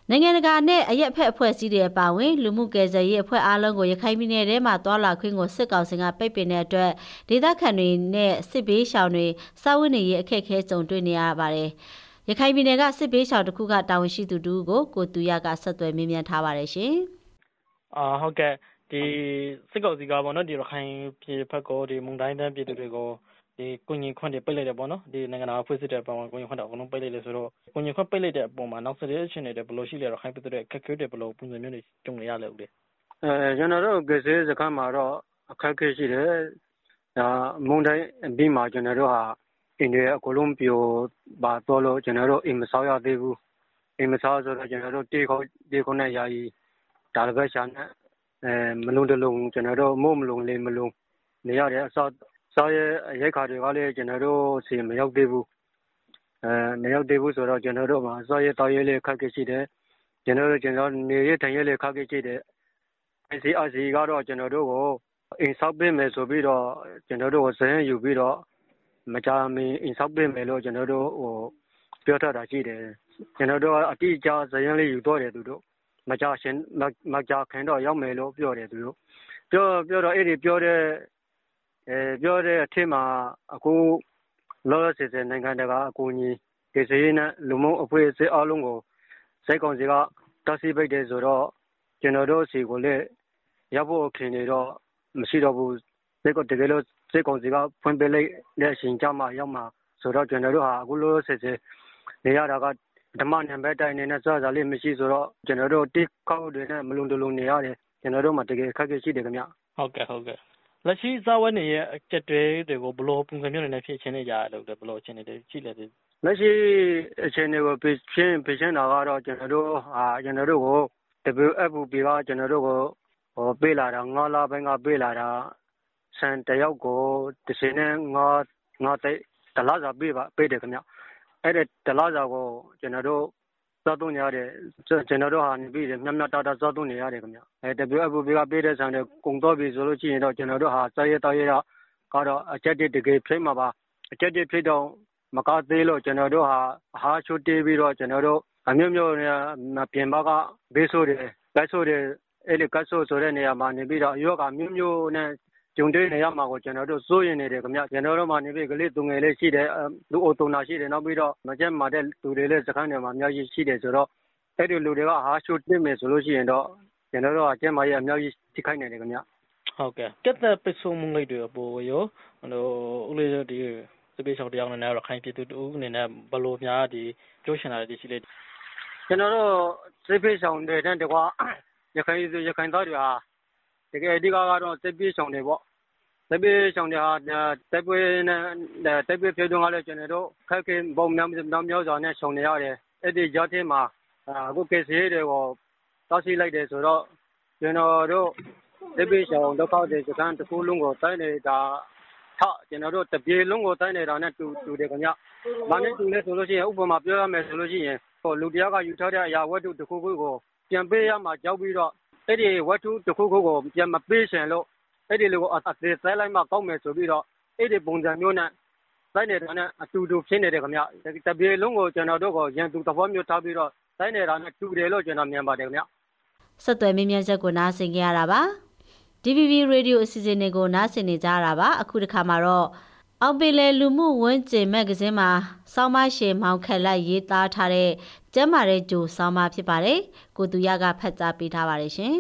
နိုင်ငံတကာနဲ့အရက်ဖက်အဖွဲ့အစည်းတွေအပါအဝင်လူမှုကယ်ဆယ်ရေးအဖွဲ့အားလုံးကိုရခိုင်ပြည်နယ်ထဲမှာတွာလာခွင့်ကိုစစ်ကောင်စီကပိတ်ပင်တဲ့အတွက်ဒေသခံတွေနဲ့စစ်ဘေးရှောင်တွေစာဝတ်နေရေးအခက်အခဲကြုံတွေ့နေရပါတယ်။ရခိုင်ပြည်နယ်ကစစ်ဘေးရှောင်တစ်ခုကတာဝန်ရှိသူတူကိုကိုတူရကဆက်သွယ်မြင်းမြန်းထားပါတယ်ရှင်။အာဟုတ်ကဲ့ဒီစစ်ကောင်စီကပေါ့နော်ဒီရခိုင်ပြည်ဘက်ကိုဒီမုန်တိုင်းတန်းပြည်သူတွေကို ဒီကုညီခွင့်တွေပိတ်လိုက်တယ်ပေါ့နော်ဒီနိုင်ငံတော်ဖွဲ့စည်းတဲ့အပေါ်မှာကုညီခွင့်တွေအကုန်လုံးပိတ်လိုက်လေဆိုတော့ကုညီခွင့်ပိတ်လိုက်တဲ့အပေါ်မှာနောက်ဆက်တွဲအခြေအနေတွေဘယ်လိုရှိလဲတော့ခိုင်းပြတဲ့အခက်အခဲတွေဘယ်လိုပုံစံမျိုးတွေကြုံနေရလဲဦးလေအဲကျွန်တော်တို့ကစေးစခန်းမှာတော့အခက်အခဲရှိတယ်ဒါမုန်တိုင်းပြီးမှကျွန်တော်တို့ဟာအင်းတွေအကုန်လုံးပြိုပါတော့လို့ကျွန်တော်တို့အိမ်မဆောက်ရသေးဘူးအိမ်မစားဆိုတော့ကျွန်တော်တို့တေးခေါတေးခေါနဲ့ယာယီဒါတစ်ပတ်ရှာနဲ့အဲမလုံးတလုံးကျွန်တော်တို့မို့မလုံးလေးမလုံးနေရတယ်အစား စားရရိုက်ခါတွေကလည်း ကျွန်တော်တို့စီမရောက်သေးဘူးအဲမရောက်သေးဘူးဆိုတော့ ကျွန်တော်တို့မှာ စားရတောက်ရလေးခက်ခဲရှိတယ်ကျွန်တော်တို့ကျွန်တော်နေရထိုင်ရလေးခက်ခဲရှိတယ် ICRC ကတော့ ကျွန်တော်တို့ကို အိမ်ဆောက်ပေးမယ်ဆိုပြီးတော့ ကျွန်တော်တို့ကိုဇင်းယူပြီးတော့ မကြာမီ အိမ်ဆောက်ပေးမယ်လို့ ကျွန်တော်တို့ဟို ပြောထားတာရှိတယ် ကျွန်တော်တို့အတိအကျဇင်းလေးယူတော့တယ် သူတို့မကြာရှင်မကြာခင်တော့ ရောက်မယ်လို့ ပြောတယ် သူတို့ ပြောပြောတော့ အဲ့ဒီပြောတဲ့အဲ ပြောတဲ့အထက်မှာ အခုလောလောဆယ်ဆယ် နိုင်ငံတကာ အကူအညီဒေသရေးနဲ့ လူမှုအဖွဲ့အစည်းအလုံးကိုစိတ်ကောင်းစီကတဆီပိတ်တယ်ဆိုတော့ ကျွန်တော်တို့စီကိုလည်း ရောက်ဖို့ခင်နေတော့ မရှိတော့ဘူးစိတ်ကတကယ်လို့စိတ်ကောင်းစီက ဖွင့်ပေးလိုက်တဲ့အချိန်ကြမှာရောက်မှာဆိုတော့ ကျွန်တော်တို့ဟာ အခုလောလောဆယ်ဆယ် နေရတာကဓမ္မနံပါတ်တိုင်းနေတဲ့စွာစားလေးမရှိဆိုတော့ ကျွန်တော်တို့တိကောက်တွေနဲ့ မလုံတလုံနေရတယ် ကျွန်တော်တို့မှတကယ်ခက်ခဲရှိတယ်ခင်ဗျ ဟုတ်ကဲ့ဟုတ်ကဲ့ လက်ရှိစာဝတ်နေရဲ့အကျက်တွေတွေကိုဘလို့ပုံစံမျိုးနဲ့ဖြစ်ချင်းနေကြရလို့ဘလို့ချင်းနေတယ်ရှိလေတယ်လက်ရှိအခြေအနေကိုဖြင်းဖြင်းတာကတော့ကျွန်တော်တို့ဟာကျွန်တော်တို့ကို WFP ကကျွန်တော်တို့ကိုဟိုပေးလာတာ9လပိုင်းကပေးလာတာဆန်တယောက်ကို30နဲ့9 9တိတ်တလားစာပေးပါပေးတယ်ခင်ဗျအဲ့ဒီတလားစာကိုကျွန်တော်တို့ စားသုံးရတယ် ကျွန်တော်တို့ဟာနေပြီးမြတ်မြတ်တာတာစားသုံးနေရတယ်ခင်ဗျအဲ WFP က ပေးတဲ့ဆန်တွေ ကုန်တော့ပြီဆိုလို့ရှိရင်တော့ ကျွန်တော်တို့ဟာစားရတော့ရကတော့အချက်တကယ်ဖိမှာပါအချက်တဖိတော့မကားသေးလို့ ကျွန်တော်တို့ဟာ အဟာချိုးတေးပြီးတော့ကျွန်တော်တို့အမျိုးမျိုး ပြင်ပက ဘေးဆိုးတယ်ကတ်ဆိုးတယ်အဲ့ဒီကတ်ဆိုးဆိုတဲ့နေရာမှာနေပြီးတော့ယောဂမျိုးမျိုးနဲ့ ကြုံတွေ့နေရမှာကို ကျွန်တော်တို့ စိုးရင်နေတယ်ခင်ဗျ ကျွန်တော်တို့မှနေပြီးကလေးသူငယ်လေးရှိတယ် လူအိုတုံနာရှိတယ် နောက်ပြီးတော့ မကျက်မာတဲ့လူတွေလည်း စခန်းတွေမှာ အများကြီးရှိတယ်ဆိုတော့ အဲ့ဒီလူတွေက ဟာရှိုးတင်မယ်ဆိုလို့ရှိရင်တော့ ကျွန်တော်တို့ကကျက်မာရေး အများကြီး ထိခိုက်နေတယ်ခင်ဗျ ဟုတ်ကဲ့ကက်တဲ့ပစ်ဆိုးမှုလေးတွေပို့ရောဟိုဦးလေးဒီစပီဆောင်တရားနဲ့ ရခိုင်ပြည်သူတူအနေနဲ့ဘလို့များဒီပြောရှင်လာတဲ့ရှိလေကျွန်တော်တို့စပီဆောင်တဲ့တကွာရခိုင်ရခိုင်သားတွေဟာ တကယ်အဓိကကတော့စပီဆောင်တွေပေါ့စပီဆောင်တွေဟာ တိုက်ပွဲနဲ့တိုက်ပွဲဖြစ်တော့လည်း ကျွန်တော်တို့ခက်ခဲပုံများများများစွာနဲ့ဆောင်နေရတယ် အဲ့ဒီကြားထဲမှာ အခုကေစီတွေကိုတောက်ရှိလိုက်တယ်ဆိုတော့ ကျွန်တော်တို့စပီဆောင်ဒုက္ခတွေစကန်တစ်ခုလုံးကို တိုင်းနေတာထကျွန်တော်တို့ တပြေလုံးကို တိုင်းနေတာနဲ့တူတူတယ်ခင်ဗျ။ဘာနဲ့တူလဲဆိုလို့ရှိရင် ဥပမာပြောရမယ်ဆိုလို့ရှိရင်ဟိုလူတယောက်က ယူထားတဲ့အရာဝတ္ထုတစ်ခုခုကို ပြန်ပေးရမှာကြောက်ပြီးတော့ အဲ့ဒီဝတ္ထုတစ်ခုခုကိုပြန်မပေးချင်လို့အဲ့ဒီလူကိုအသေးသေးလိုက်မှကောက်မယ်ဆိုပြီးတော့အဲ့ဒီပုံစံမျိုးနဲ့တိုင်းနေတာနဲ့အတူတူဖြစ်နေတယ်ခင်ဗျ။တပြေလုံးကိုကျွန်တော်တို့ကိုရန်သူသဘောမျိုးထားပြီးတော့တိုင်းနေတာနဲ့တူတယ်လို့ကျွန်တော်မြင်ပါတယ်ခင်ဗျ။ဆက်သွယ်မြင့်မြတ်ချက်ကိုနားဆင်ကြရတာပါ။ DVB Radio အစီအစဉ်တွေကိုနားဆင်နေကြတာပါအခုတစ်ခါမှာတော့အောက်ပေလေလူမှုဝန်းကျင်မဂ္ဂဇင်းမှာစောင်းမရှင်မောင်ခက်လိုက်ရေးသားထားတဲ့ ကျမ်းမာတဲ့ဂျိုစောင်းမဖြစ်ပါတယ်ကိုသူရကဖတ်ကြားပေးထားပါတယ်ရှင်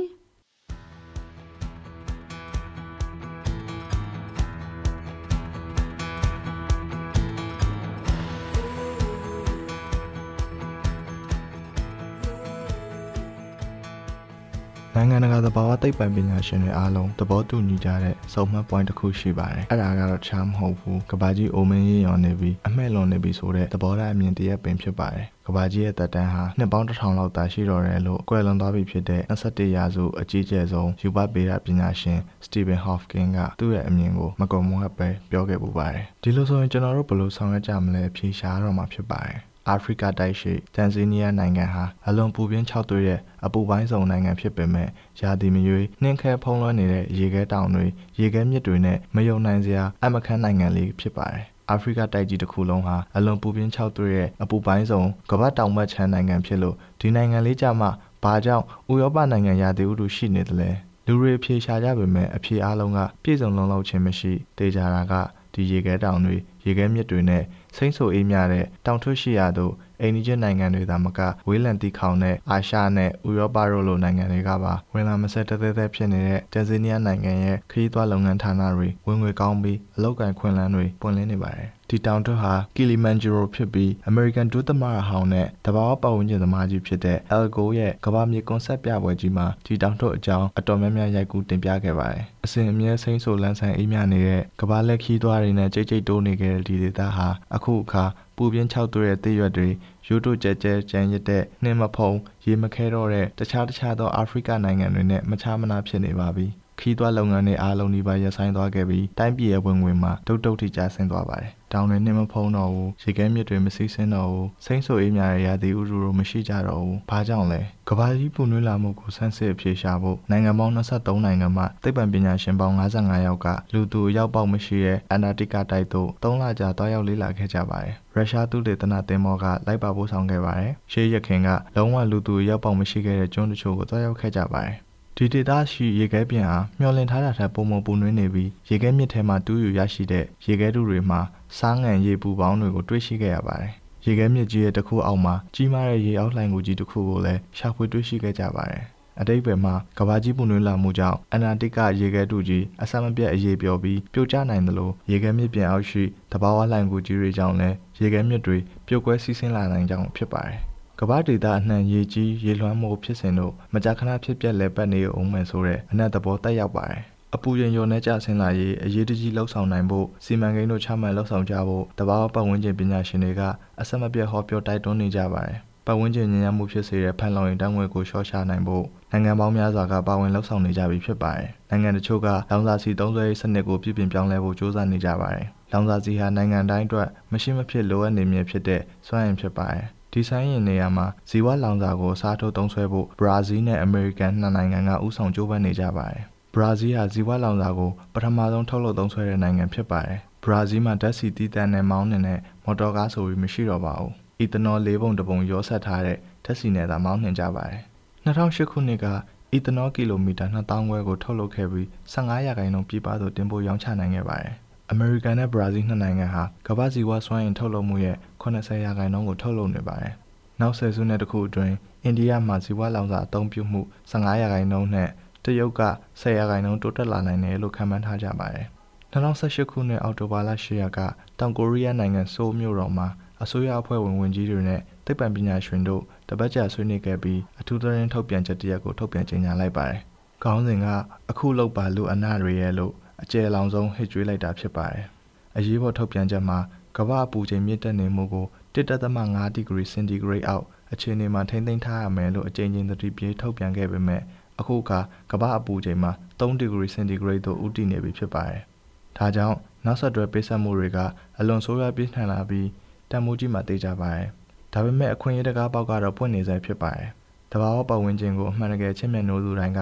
နိုင်ငံတကာသဘာဝသိပ္ပံပညာရှင်တွေအားလုံးသဘောတူညီကြတဲ့စုံမှတ် point တစ်ခုရှိပါတယ်အဲ့ဒါကတော့ချမ်းမဟုတ်ဘူးကဘာကြီးအိုမင်းရေးရောင်နေပြီးအမှဲ့လွန်နေပြီဆိုတဲ့သဘောထားအမြင်တရက်ပင်ဖြစ်ပါတယ် ကဘာကြီးရဲ့တက်တန်းဟာနှစ်ပေါင်းတစ်ထောင်လောက်သာရှိတော့တယ်လို့ကွယ်လွန်သွားပြီဖြစ်တဲ့21ရာစုအကြီးကျယ်ဆုံးယူပပေရပညာရှင်စတီဗင်ဟော့ဖ်ကင်ကသူ့ရဲ့အမြင်ကိုမကုံမွတ်ပဲပြောခဲ့ပူပါတယ်ဒီလိုဆိုရင်ကျွန်တော်တို့ဘယ်လိုဆောင်ရွက်ကြမလဲဖြေရှားတော့မှာဖြစ်ပါတယ်အာဖရိကတိုက်ရှိတန်ဇီးနီးယားနိုင်ငံဟာအလွန်ပူပြင်းခြောက်သွေးတဲ့အပူပိုင်းစုံနိုင်ငံဖြစ်ပေမဲ့ရာသီမရွေးနှင်းခဲဖုံးလွှမ်းနေတဲ့ရေခဲတောင်တွေရေခဲမြစ်တွေနဲ့မယုံနိုင်စရာအမခန်းနိုင်ငံလေးဖြစ်ပါတယ် အာဖရိကတိုက်ကြီးတစ်ခုလုံးဟာအလွန်ပူပြင်းခြောက်သွေးတဲ့အပူပိုင်းစုံကမ္ဘာတောင်ဘက်ခြမ်းနိုင်ငံဖြစ်လို့ဒီနိုင်ငံလေးကြမှာဘာကြောင့်ဥရောပနိုင်ငံရာသီဥတုရှိနေသလဲလူတွေဖြေရှားကြပေမဲ့အဖြေအားလုံးကပြည့်စုံလုံးလောက်ခြင်းမရှိတေချာတာကဒီရေခဲတောင်တွေရေခဲမြစ်တွေနဲ့ စိမ့်ဆူအေးမြတဲ့တောင်ထွတ်ရှိရာသို့အိန္ဒိယနိုင်ငံတွေသာမကဝေးလံတီခေါင်တဲ့အာရှနဲ့ဥရောပတို့လိုနိုင်ငံတွေကပါဝင်လာမဆက်တသက်သက်ဖြစ်နေတဲ့တန်ဇီးနီးယားနိုင်ငံရဲ့ခရီးသွားလုပ်ငန်းဌာနတွေဝင်ငွေကောင်းပြီးအလောက်ကန်ခွင့်လန်းတွေပွင့်လင်းနေပါတယ်ဒီတောင်ထွတ်ဟာကီလီမန်ဂျီရိုဖြစ်ပြီး American ဒုသမရဟောင်းနဲ့တဘာဝပတ်ဝန်းကျင်သမားကြီးဖြစ်တဲ့ El Go ရဲ့ကမ္ဘာမြေကွန်ဆက်ပြပွဲကြီးမှာဒီတောင်ထွတ်အကြောင်းအတော်များများရိုက်ကူးတင်ပြခဲ့ပါတယ်။အစဉ်အမြဲစိမ့်ဆိုလန်းဆန်အေးမြနေတဲ့ကမ္ဘာလက်ခီးသွားတွေနဲ့ကြိတ်ကြိတ်တိုးနေခဲ့တဲ့ဒီဒေသဟာအခုအခါပူပြင်းခြောက်သွဲ့တဲ့တရွက်တွေရိုးတိုကြဲကြဲကြမ်းရတဲ့နှင်းမဖုံရေမခဲတော့တဲ့တခြားတခြားသောအာဖရိကနိုင်ငံတွေနဲ့မခြားမနာဖြစ်နေပါပြီ။ခီးသွွားလုပ်ငန်းတွေအားလုံးဒီပါရပ်ဆိုင်းသွားခဲ့ပြီးတိုင်းပြည်ရဲ့ဝင်ငွေမှာတုတ်တုတ်ထိကျဆင်းသွားပါတယ်။ တောင်တွေနှင်းမဖုံးတော့ဘူးရေခဲမြစ်တွေမစီးဆင်းတော့ဘူးစိမ့်ဆိုအေးများတဲ့ရာသီဥတုတို့မရှိကြတော့ဘူး။ဘာကြောင့်လဲ။ကဘာကြီးပူနွေးလာမှုကိုဆန်းစစ်အဖြေရှာဖို့နိုင်ငံပေါင်း23နိုင်ငံမှသိပ္ပံပညာရှင်ပေါင်း55ယောက်ကလူသူရောက်ပေါက်မရှိတဲ့အန်တာတိကတိုက်သို့3လကြာတွားရောက်လေ့လာခဲ့ကြပါတယ်။ရုရှားသုတေသနသင်္ဘောကလိုက်ပါပို့ဆောင်ခဲ့ပါတယ်။ရှေးရခင်ကလုံးဝလူသူရောက်ပေါက်မရှိခဲ့တဲ့ကျွန်းတချို့ကိုတွားရောက်ခဲ့ကြပါတယ် ဒီဒေသရှိရေခဲပြင်ဟာမျောလင့်ထားတာထက်ပုံမပူနွေးနေပြီးရေခဲမြစ်ထဲမှာတူးယူရရှိတဲ့ရေခဲတုတွေမှာစားငံရေပူပေါင်းတွေကိုတွေ့ရှိခဲ့ရပါတယ်။ရေခဲမြစ်ကြီးရဲ့တစ်ခုအောက်မှာကြီးမားတဲ့ရေအောက်လှိုင်ကူကြီးတစ်ခုကိုလည်းရှာဖွေတွေ့ရှိခဲ့ကြပါတယ်။အတိတ်ဘယ်မှာကဘာကြီးပူနွေးလာမှုကြောင့်အနာတိကရေခဲတုကြီးအဆမပြတ်အရေးပြောပြီးပြိုကျနိုင်သလိုရေခဲမြစ်ပြင်အောက်ရှိတဘာဝလှိုင်ကူကြီးတွေကြောင့်လည်းရေခဲမြစ်တွေပြိုကွဲစီးဆင်းလာနိုင်ကြောင်းဖြစ်ပါတယ်။ ကမ္ဘာဒေသအနှံ့ရေကြီးရေလွှမ်းမှုဖြစ်စဉ်တို့မကြာခဏဖြစ်ပျက်လဲပတ်နေအောင်မယ်ဆိုတဲ့အနက်သဘောတက်ရောက်ပါတယ်အပူရင်ရောနဲ့ကြဆင်းလာရေးအရေးတကြီးလှုပ်ဆောင်နိုင်ဖို့စီမံကိန်းတို့ချမှတ်လှုပ်ဆောင်ကြဖို့တဘာဝပတ်ဝန်းကျင်ပညာရှင်တွေကအဆက်မပြတ်ဟောပြောတိုက်တွန်းနေကြပါတယ်ပတ်ဝန်းကျင်ညဉ့်ညမ်းမှုဖြစ်စေတဲ့ဖန်လောင်ရင်တန်းငွေကိုရှော့ချနိုင်ဖို့နိုင်ငံပေါင်းများစွာကပါဝင်လှုပ်ဆောင်နေကြပြီဖြစ်ပါတယ်။နိုင်ငံတချို့ကလောင်စာဆီသုံးစွဲရေးစနစ်ကိုပြည်ပြင်ပြောင်းလဲဖို့ကြိုးစားနေကြပါတယ်။လောင်စာဆီဟာနိုင်ငံတိုင်းအတွက်မရှိမဖြစ်လိုအပ်နေမည်ဖြစ်တဲ့စွမ်းအင်ဖြစ်ပါတယ် ဒီဆိုင်ရင်နေရာမှာဇီဝလောင်စာကိုစားထိုးသုံးစွဲဖို့ဘရာဇီးနဲ့အမေရိကန်နှစ်နိုင်ငံကဥဆောင်ကြိုးပမ်းနေကြပါတယ်။ဘရာဇီးဟာဇီဝလောင်စာကိုပထမဆုံးထုတ်လုပ်သုံးစွဲတဲ့နိုင်ငံဖြစ်ပါတယ်။ဘရာဇီးမှာဓာတ်ဆီတီးတန်နဲ့မောင်းနေတဲ့မော်တော်ကားဆိုပြီးမရှိတော့ပါဘူး။အီသနောလေးပုံတစ်ပုံရောဆက်ထားတဲ့ဓာတ်ဆီနဲ့သာမောင်းနှင်ကြပါတယ်။2008ခုနှစ်ကအီသနောကီလိုမီတာ2000ခွဲကိုထုတ်လုပ်ခဲ့ပြီး15ရာခိုင်နှုန်းပြပသို့တင်ပို့ရောင်းချနိုင်ခဲ့ပါတယ်။ အမေရိကန်နဲ့ဘရာဇီးနှစ်နိုင်ငံဟာကမ္ဘာ့ဇီဝစွမ်းအင်ထုတ်လုပ်မှုရဲ့80ရာခိုင်နှုန်းကိုထုတ်လုပ်နေပါတယ်။နောက်ဆယ်စုနှစ်တခုအတွင်းအိန္ဒိယမှာဇီဝလောင်စာအသုံးပြုမှု15ရာခိုင်နှုန်းနဲ့တရုတ်က10ရာခိုင်နှုန်းတိုးတက်လာနိုင်တယ်လို့ခန့်မှန်းထားကြပါတယ်။2018ခုနှစ်အောက်တိုဘာလ10ရက်ကတောင်ကိုရီးယားနိုင်ငံဆိုးမြို့တော်မှာအစိုးရအဖွဲ့ဝင်ဝင်ကြီးတွေနဲ့သိပ္ပံပညာရှင်တို့တပတ်ကြာဆွေးနွေးခဲ့ပြီးအထူးသတင်းထုတ်ပြန်ချက်တရက်ကိုထုတ်ပြန်ကြေညာလိုက်ပါတယ်။ခေါင်းစဉ်ကအခုလောက်ပါလူအနာတွေရဲ့လို့ အကျယ်လောင်ဆုံးဟစ်ကြွေးလိုက်တာဖြစ်ပါတယ်။အရေးပေါ်ထုတ်ပြန်ချက်မှာကမ္ဘာအပူချိန်မြင့်တက်နေမှုကို1.5ဒီဂရီစင်တီဂရိတ်အောက်အခြေအနေမှာထိန်းသိမ်းထားရမယ်လို့အကြိမ်ကြိမ်သတိပေးထုတ်ပြန်ခဲ့ပေမဲ့အခုအခါကမ္ဘာအပူချိန်မှာ3ဒီဂရီစင်တီဂရိတ်သို့ဦးတည်နေပြီဖြစ်ပါတယ်။ဒါကြောင့်နောက်ဆက်တွဲပေးဆက်မှုတွေကအလွန်ဆိုးရွားပြင်းထန်လာပြီးတန်မိုးကြီးမှတေးကြပါတယ်။ဒါပေမဲ့အခွင့်အရေးတကားပေါက်ကတော့ပွင့်နေဆဲဖြစ်ပါတယ်။တဘာဝပတ်ဝန်းကျင်ကိုအမှန်တကယ်ချစ်မြတ်နိုးသူတိုင်းက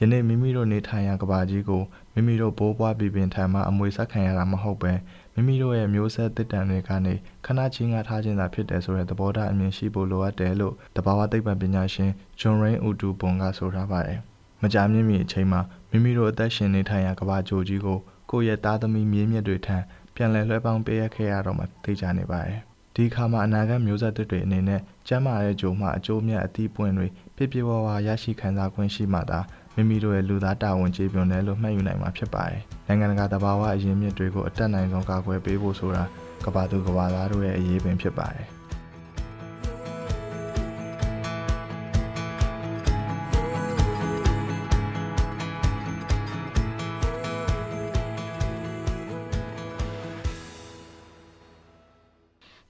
ယနေ့မိမိတို့နေထိုင်ရာကဘာကြီးကိုမိမိတို့ဘိုးဘွားပြည်ပင်ထံမှအမွေဆက်ခံရတာမဟုတ်ပဲမိမိတို့ရဲ့မျိုးဆက်တစ်တန်တွေကနေခဏချင်းငါထားခြင်းသာဖြစ်တယ်ဆိုတဲ့သဘောထားအမြင်ရှိဖို့လိုအပ်တယ်လို့တဘာဝသိပ္ပံပညာရှင်ဂျွန်ရိန်ဦးတူပွန်ကဆိုထားပါတယ်။မကြာမြင့်မီအချိန်မှာမိမိတို့အသက်ရှင်နေထိုင်ရာကဘာကြိုကြီးကိုကိုယ့်ရဲ့သားသမီးမြေးမြစ်တွေထံပြန်လည်လွှဲပေါင်းပေးရခဲ့ရတော့မှသိကြနေပါတယ်။ဒီခါမှာအနာဂတ်မျိုးဆက်တွေအနေနဲ့ကျမ်းမာတဲ့ကြိုမှအကျိုးမြတ်အသီးပွင့်တွေပြပြဝဝရရှိခံစား권ရှိမှသာ မိမိတို့ရဲ့လူသားတာဝန်ကျေပွန်တယ်လို့မှတ်ယူနိုင်မှာဖြစ်ပါတယ်။နိုင်ငံတကာတဘာဝအရင်းမြစ်တွေကိုအတက်နိုင်ဆုံးကာကွယ်ပေးဖို့ဆိုတာကမ္ဘာသူကမ္ဘာသားတို့ရဲ့အရေးပင်ဖြစ်ပါတယ်။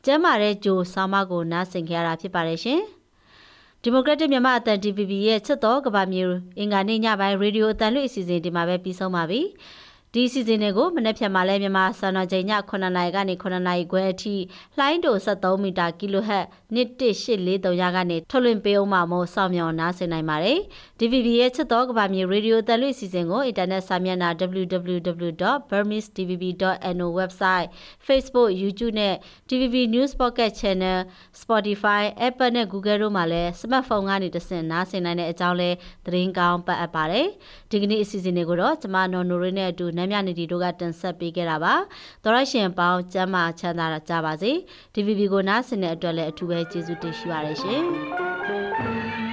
ကျမ်းမာတဲ့ဂျိုဆောင်းမကိုနားဆင်ကြရတာဖြစ်ပါတယ်ရှင်။ ဒီမိုကရက်တစ်မြန်မာအသံ DVB ရဲ့ချစ်တော်ကဘာမျိုးအင်္ဂါနေ့ညပိုင်းရေဒီယိုအသံလွှင့်အစီအစဉ်ဒီမှာပဲပြီးဆုံးပါပြီ။ ဒီစီစဉ်တွေကိုမနေ့ဖြန်မှာလဲမြန်မာစံတော်ချိန်ည9နာရီကနေ9နာရီခွဲအထိလှိုင်းတို73မီတာကီလိုဟတ်11843ရကနေထုတ်လွှင့်ပေးအောင်မှာမို့စောင့်မျှော်နားဆင်နိုင်ပါတယ်။ DVB ရဲ့ချစ်တော်ကဘာမြေရေဒီယိုတယ်လွှင့်စီစဉ်ကိုအင်တာနက်စာမျက်နှာ www.burmese.tvb.no website Facebook YouTube နဲ့ DVB News Pocket Channel Spotify Apple နဲ့ Google တို့မှာလည်းစမတ်ဖုန်းကနေတဆင့်နားဆင်နိုင်တဲ့အကြောင်းလဲသတင်းကောင်းပတ်အပ်ပါတယ်။ဒီကနေ့အစီအစဉ်တွေကိုတော့ကျမနော်နိုရင်းနဲ့အတူနမ်းမြနေတီတို့ကတင်ဆက်ပေးခဲ့တာပါတော်ရရှင်ပေါင်းကျမ်းမာချမ်းသာကြပါစေ DVB ကိုနားဆင်တဲ့အတွက်လည်းအထူးပဲကျေးဇူးတင်ရှိပါတယ်ရှင်